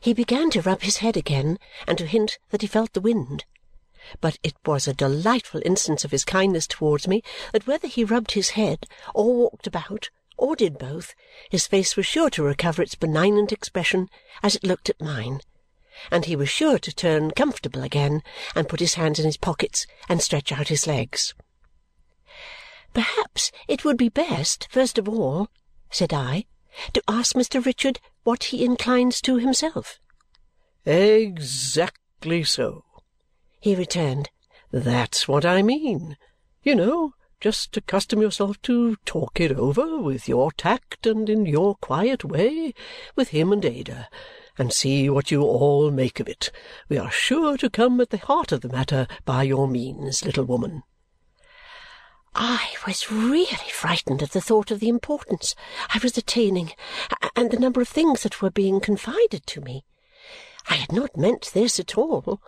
He began to rub his head again and to hint that he felt the wind. But it was a delightful instance of his kindness towards me that whether he rubbed his head, or walked about, or did both, his face was sure to recover its benignant expression as it looked at mine, and he was sure to turn comfortable again and put his hands in his pockets and stretch out his legs. "Perhaps it would be best, first of all," said I, "to ask Mr. Richard what he inclines to himself." "Exactly so," he returned. "That's what I mean. You know, just accustom yourself to talk it over, with your tact and in your quiet way, with him and Ada, and see what you all make of it. We are sure to come at the heart of the matter by your means, little woman. I was really frightened at the thought of the importance I was attaining and the number of things that were being confided to me. I had not meant this at all.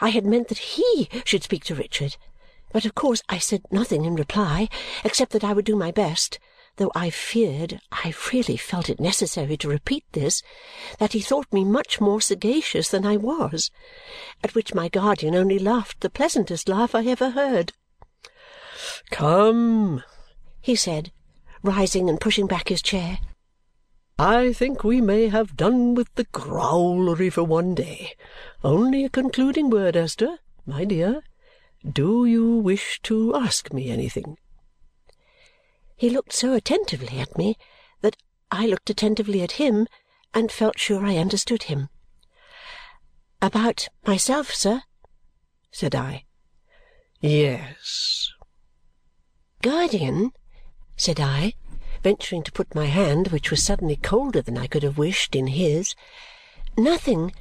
I had meant that he should speak to Richard, but of course I said nothing in reply except that I would do my best, though I feared I really felt it necessary to repeat this that he thought me much more sagacious than I was, at which my guardian only laughed the pleasantest laugh I ever heard. "Come!" he said, rising and pushing back his chair. "I think we may have done with the growlery for one day. Only a concluding word, Esther, my dear. Do you wish to ask me anything?" He looked so attentively at me that I looked attentively at him and felt sure I understood him. "About myself, sir?" said I. "Yes. "Guardian," said I, venturing to put my hand, which was suddenly colder than I could have wished, in his, "nothing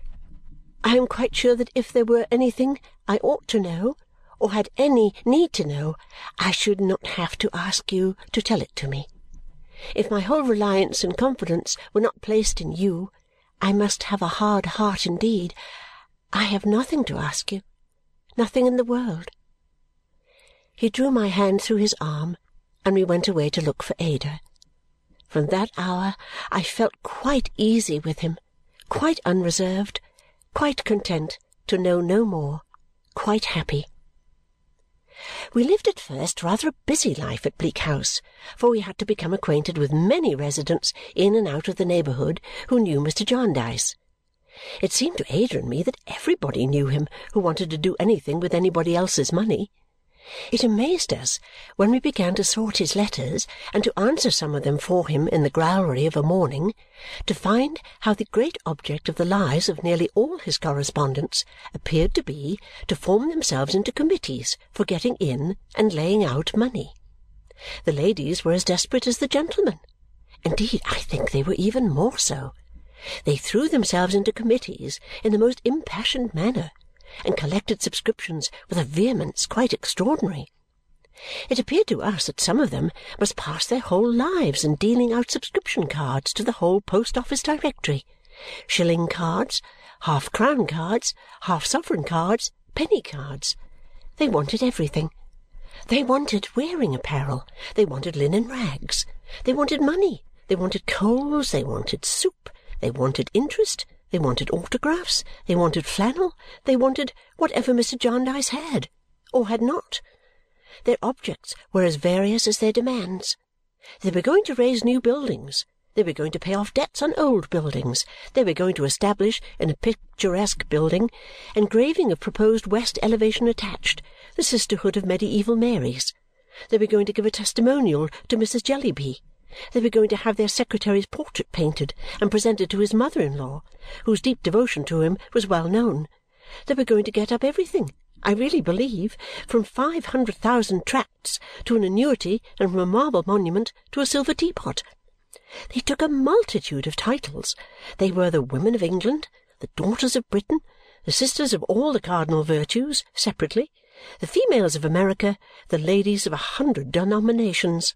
I am quite sure that if there were anything I ought to know or had any need to know, I should not have to ask you to tell it to me. If my whole reliance and confidence were not placed in you, I must have a hard heart indeed. I have nothing to ask you, nothing in the world. He drew my hand through his arm, and we went away to look for Ada. From that hour I felt quite easy with him, quite unreserved, quite content to know no more, quite happy. We lived at first rather a busy life at Bleak House, for we had to become acquainted with many residents in and out of the neighbourhood who knew Mr. Jarndyce. It seemed to Ada and me that everybody knew him who wanted to do anything with anybody else's money. It amazed us when we began to sort his letters and to answer some of them for him in the growlery of a morning to find how the great object of the lives of nearly all his correspondents appeared to be to form themselves into committees for getting in and laying out money. The ladies were as desperate as the gentlemen. Indeed, I think they were even more so. They threw themselves into committees in the most impassioned manner and collected subscriptions with a vehemence quite extraordinary. It appeared to us that some of them must pass their whole lives in dealing out subscription cards to the whole post office directory. Shilling cards, half crown cards, half sovereign cards, penny cards. They wanted everything. They wanted wearing apparel, they wanted linen rags, they wanted money, they wanted coals, they wanted soup, they wanted interest, they wanted autographs, they wanted flannel, they wanted whatever Mr. Jarndyce had, or had not. Their objects were as various as their demands. They were going to raise new buildings, they were going to pay off debts on old buildings, they were going to establish in a picturesque building, engraving of proposed west elevation attached, the sisterhood of Mediaeval Marys. They were going to give a testimonial to Mrs. Jellyby. They were going to have their secretary's portrait painted and presented to his mother-in-law, whose deep devotion to him was well known. They were going to get up everything, I really believe, from five hundred thousand tracts to an annuity and from a marble monument to a silver teapot. They took a multitude of titles. They were the women of England, the daughters of Britain, the sisters of all the cardinal virtues, separately, the females of America, the ladies of a hundred denominations.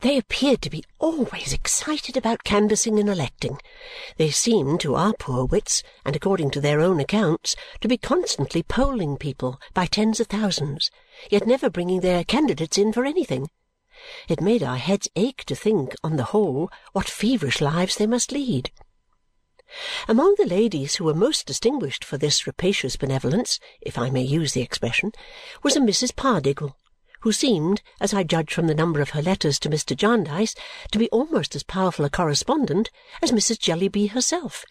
They appeared to be always excited about canvassing and electing. They seemed, to our poor wits, and according to their own accounts, to be constantly polling people by tens of thousands, yet never bringing their candidates in for anything. It made our heads ache to think, on the whole, what feverish lives they must lead. Among the ladies who were most distinguished for this rapacious benevolence, if I may use the expression, was a Mrs. Pardiggle, who seemed, as I judge from the number of her letters to Mr. Jarndyce, to be almost as powerful a correspondent as Mrs. Jellyby herself.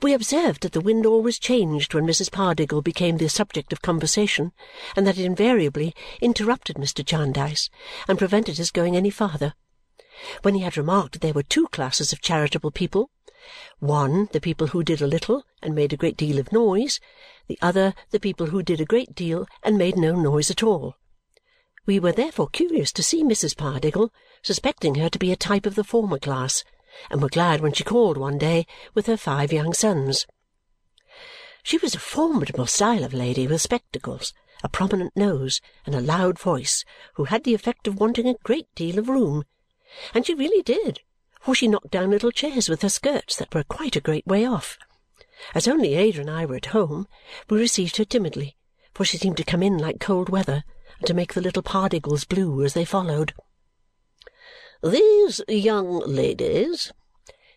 We observed that the wind always changed when Mrs. Pardiggle became the subject of conversation and that it invariably interrupted Mr. Jarndyce and prevented his going any farther. When he had remarked that there were two classes of charitable people, one the people who did a little and made a great deal of noise, the other the people who did a great deal and made no noise at all. We were therefore curious to see Mrs. Pardiggle, suspecting her to be a type of the former class, and were glad when she called one day with her five young sons. She was a formidable style of lady with spectacles, a prominent nose, and a loud voice, who had the effect of wanting a great deal of room. And she really did, for she knocked down little chairs with her skirts that were quite a great way off. As only Ada and I were at home, we received her timidly, for she seemed to come in like cold weather to make the little Pardiggles blue as they followed. "These young ladies,"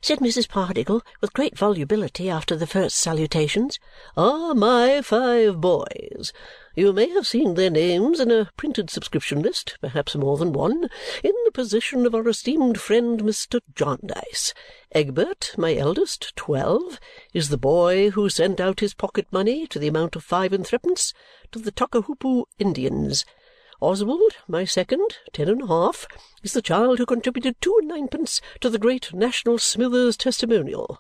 said Mrs. Pardiggle with great volubility after the first salutations, "are my five boys. You may have seen their names in a printed subscription list, perhaps more than one, in the possession of our esteemed friend Mr. Jarndyce. Egbert, my eldest, twelve, is the boy who sent out his pocket money, to the amount of five and threepence, to the Tockahoopo Indians. Oswald, my second, ten and a half, is the child who contributed two and ninepence to the great National Smithers Testimonial.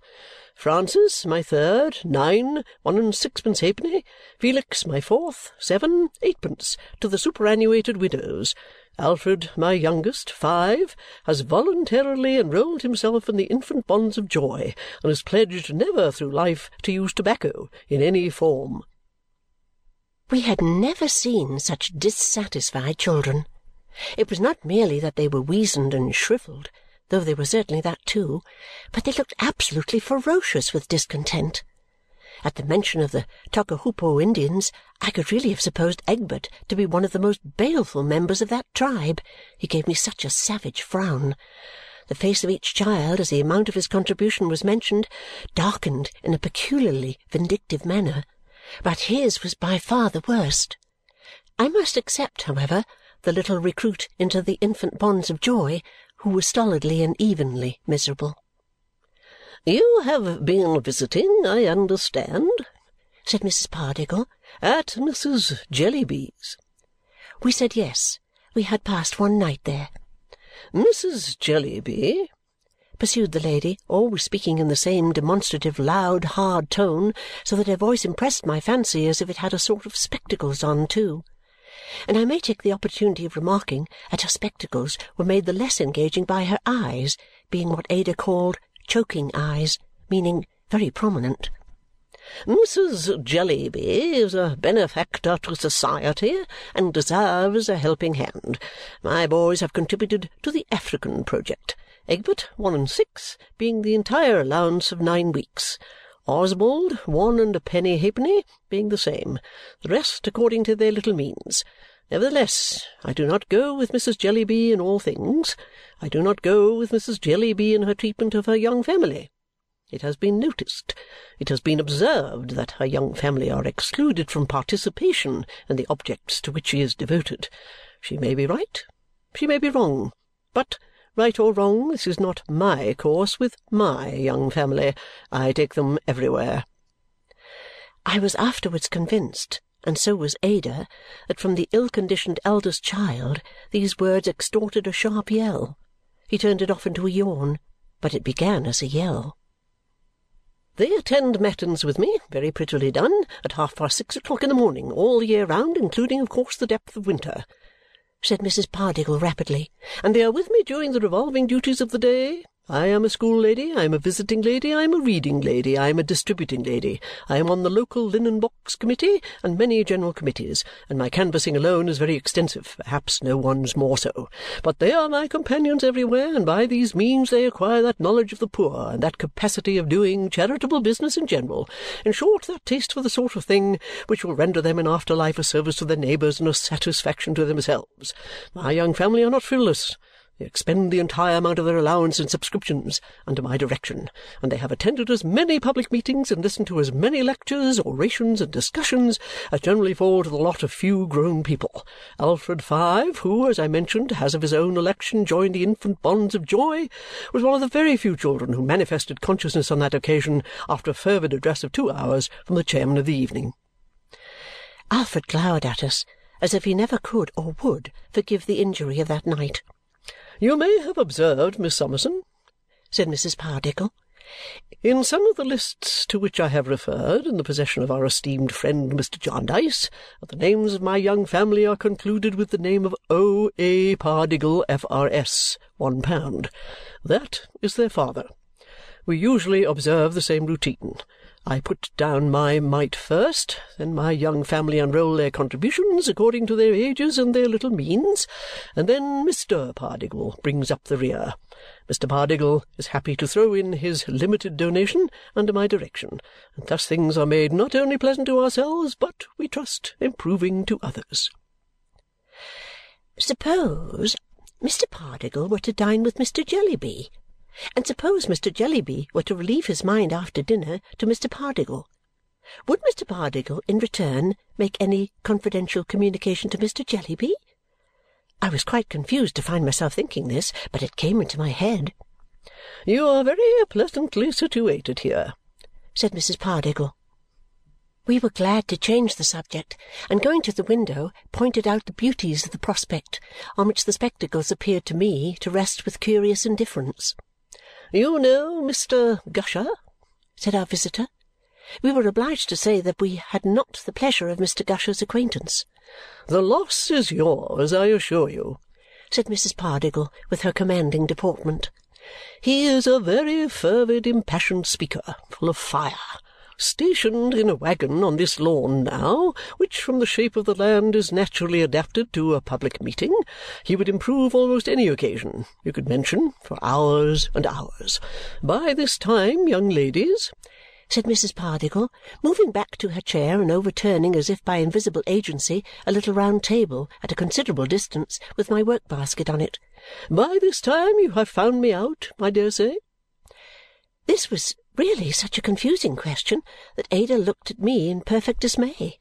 Francis, my third, nine, one and sixpence halfpenny. Felix, my fourth, seven, eightpence, to the superannuated widows. Alfred, my youngest, five, has voluntarily enrolled himself in the infant bonds of joy and is pledged never through life to use tobacco in any form. We had never seen such dissatisfied children. It was not merely that they were weazened and shrivelled though they were certainly that too, but they looked absolutely ferocious with discontent. At the mention of the Tockahoopo Indians, I could really have supposed Egbert to be one of the most baleful members of that tribe, he gave me such a savage frown. The face of each child, as the amount of his contribution was mentioned, darkened in a peculiarly vindictive manner, but his was by far the worst. I must except, however, the little recruit into the infant bonds of joy who was stolidly and evenly miserable. "You have been visiting, I understand," said Mrs. Pardiggle, "at Mrs. Jellyby's." We said yes. We had passed one night there. "Mrs. Jellyby," pursued the lady, always speaking in the same demonstrative loud hard tone, so that her voice impressed my fancy as if it had a sort of spectacles on too and I may take the opportunity of remarking that her spectacles were made the less engaging by her eyes, being what Ada called choking eyes, meaning very prominent. Mrs. Jellyby is a benefactor to society and deserves a helping hand. My boys have contributed to the African project, Egbert one and six being the entire allowance of nine weeks. Oswald, one and a penny halfpenny, being the same, the rest according to their little means. Nevertheless, I do not go with Mrs. Jellyby in all things. I do not go with Mrs. Jellyby in her treatment of her young family. It has been noticed, it has been observed, that her young family are excluded from participation in the objects to which she is devoted. She may be right, she may be wrong, but Right or wrong, this is not my course with MY young family. I take them everywhere." I was afterwards convinced, and so was Ada, that from the ill-conditioned eldest child these words extorted a sharp yell. He turned it off into a yawn, but it began as a yell. They attend matins with me, very prettily done, at half-past six o'clock in the morning, all the year round, including, of course, the depth of winter said Mrs. Pardiggle rapidly. "And they are with me during the revolving duties of the day. I am a school lady, I am a visiting lady, I am a reading lady, I am a distributing lady, I am on the local linen box committee and many general committees, and my canvassing alone is very extensive, perhaps no one's more so. But they are my companions everywhere, and by these means they acquire that knowledge of the poor and that capacity of doing charitable business in general in short, that taste for the sort of thing which will render them in after life a service to their neighbours and a satisfaction to themselves. My young family are not frivolous. They expend the entire amount of their allowance in subscriptions under my direction, and they have attended as many public meetings and listened to as many lectures, orations, and discussions as generally fall to the lot of few grown people. Alfred Five, who, as I mentioned, has of his own election joined the infant bonds of joy, was one of the very few children who manifested consciousness on that occasion after a fervid address of two hours from the chairman of the evening. Alfred glowered at us as if he never could or would forgive the injury of that night. You may have observed, Miss Summerson, said Mrs. Pardiggle, in some of the lists to which I have referred, in the possession of our esteemed friend Mr. Jarndyce, the names of my young family are concluded with the name of O. A. Pardiggle, F.R.S., one pound. That is their father. We usually observe the same routine. I put down my mite first, then my young family unroll their contributions according to their ages and their little means, and then Mr. Pardiggle brings up the rear. Mr. Pardiggle is happy to throw in his limited donation under my direction, and thus things are made not only pleasant to ourselves, but, we trust, improving to others. Suppose Mr. Pardiggle were to dine with Mr. Jellyby and suppose Mr. Jellyby were to relieve his mind after dinner to Mr. Pardiggle, would Mr. Pardiggle in return make any confidential communication to Mr. Jellyby? I was quite confused to find myself thinking this, but it came into my head. "You are very pleasantly situated here," said Mrs. Pardiggle. We were glad to change the subject, and going to the window, pointed out the beauties of the prospect, on which the spectacles appeared to me to rest with curious indifference. "You know Mr. Gusher?" said our visitor. We were obliged to say that we had not the pleasure of Mr. Gusher's acquaintance. "The loss is yours, I assure you," said Mrs. Pardiggle with her commanding deportment. "He is a very fervid, impassioned speaker, full of fire stationed in a waggon on this lawn now, which from the shape of the land is naturally adapted to a public meeting, he would improve almost any occasion you could mention for hours and hours. By this time, young ladies," said Mrs. Pardiggle, moving back to her chair and overturning, as if by invisible agency, a little round table at a considerable distance with my work-basket on it, "by this time you have found me out, I dare say?" This was really such a confusing question that Ada looked at me in perfect dismay.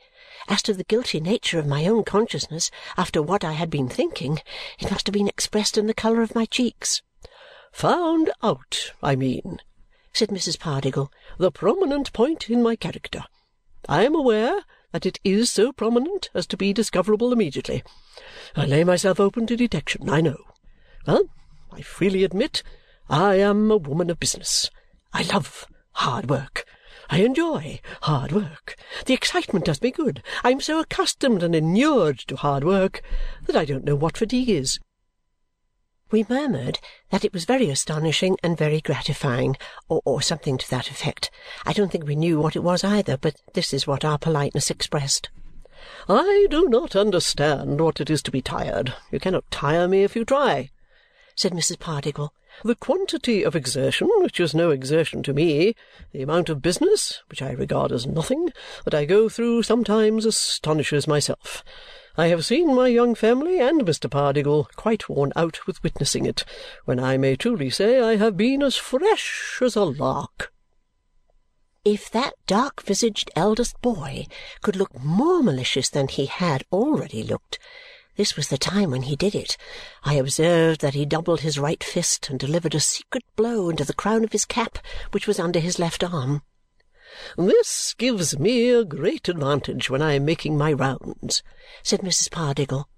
As to the guilty nature of my own consciousness after what I had been thinking, it must have been expressed in the colour of my cheeks. "Found out, I mean," said Mrs. Pardiggle, "the prominent point in my character. I am aware that it is so prominent as to be discoverable immediately. I lay myself open to detection, I know. Well, I freely admit I am a woman of business. I love hard work. I enjoy hard work. The excitement does me good. I am so accustomed and inured to hard work that I don't know what fatigue is." We murmured that it was very astonishing and very gratifying, or, or something to that effect. I don't think we knew what it was either, but this is what our politeness expressed. "I do not understand what it is to be tired. You cannot tire me if you try," said Mrs. Pardiggle. The quantity of exertion, which is no exertion to me, the amount of business, which I regard as nothing, that I go through sometimes astonishes myself. I have seen my young family and Mr. Pardiggle quite worn out with witnessing it, when I may truly say I have been as fresh as a lark. If that dark-visaged eldest boy could look more malicious than he had already looked, this was the time when he did it. I observed that he doubled his right fist and delivered a secret blow into the crown of his cap, which was under his left arm. "This gives me a great advantage when I am making my rounds," said Mrs. Pardiggle.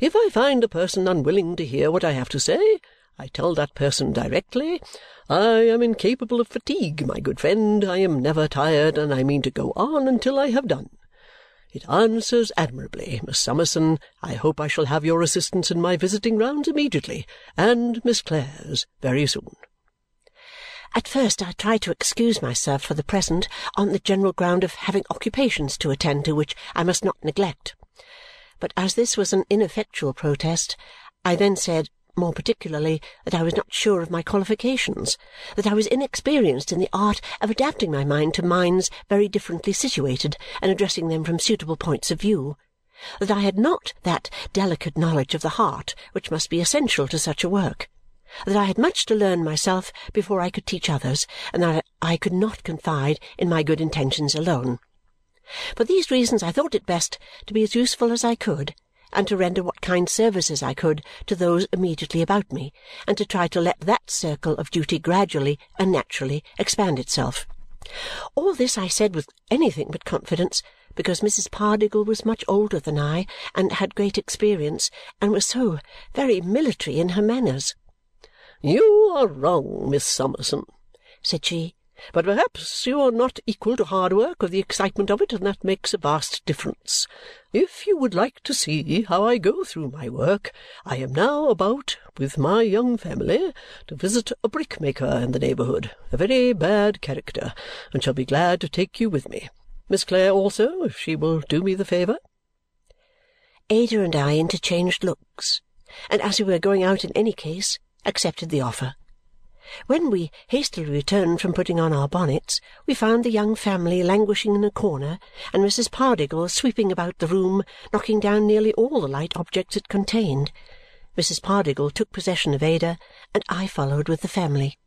"If I find a person unwilling to hear what I have to say, I tell that person directly, 'I am incapable of fatigue, my good friend. I am never tired, and I mean to go on until I have done. It answers admirably, Miss Summerson. I hope I shall have your assistance in my visiting rounds immediately, and Miss Clare's very soon." At first I tried to excuse myself for the present on the general ground of having occupations to attend to which I must not neglect. But as this was an ineffectual protest, I then said more particularly that I was not sure of my qualifications, that I was inexperienced in the art of adapting my mind to minds very differently situated and addressing them from suitable points of view, that I had not that delicate knowledge of the heart which must be essential to such a work, that I had much to learn myself before I could teach others, and that I could not confide in my good intentions alone. For these reasons I thought it best to be as useful as I could and to render what kind services I could to those immediately about me and to try to let that circle of duty gradually and naturally expand itself. All this I said with anything but confidence because Mrs. Pardiggle was much older than I and had great experience and was so very military in her manners. "You are wrong, Miss Summerson," said she. But perhaps you are not equal to hard work or the excitement of it, and that makes a vast difference. If you would like to see how I go through my work, I am now about, with my young family, to visit a brickmaker in the neighbourhood, a very bad character, and shall be glad to take you with me. Miss Clare also, if she will do me the favour. Ada and I interchanged looks, and as we were going out in any case, accepted the offer. When we hastily returned from putting on our bonnets, we found the young family languishing in a corner and Mrs. Pardiggle sweeping about the room, knocking down nearly all the light objects it contained. Mrs. Pardiggle took possession of Ada, and I followed with the family.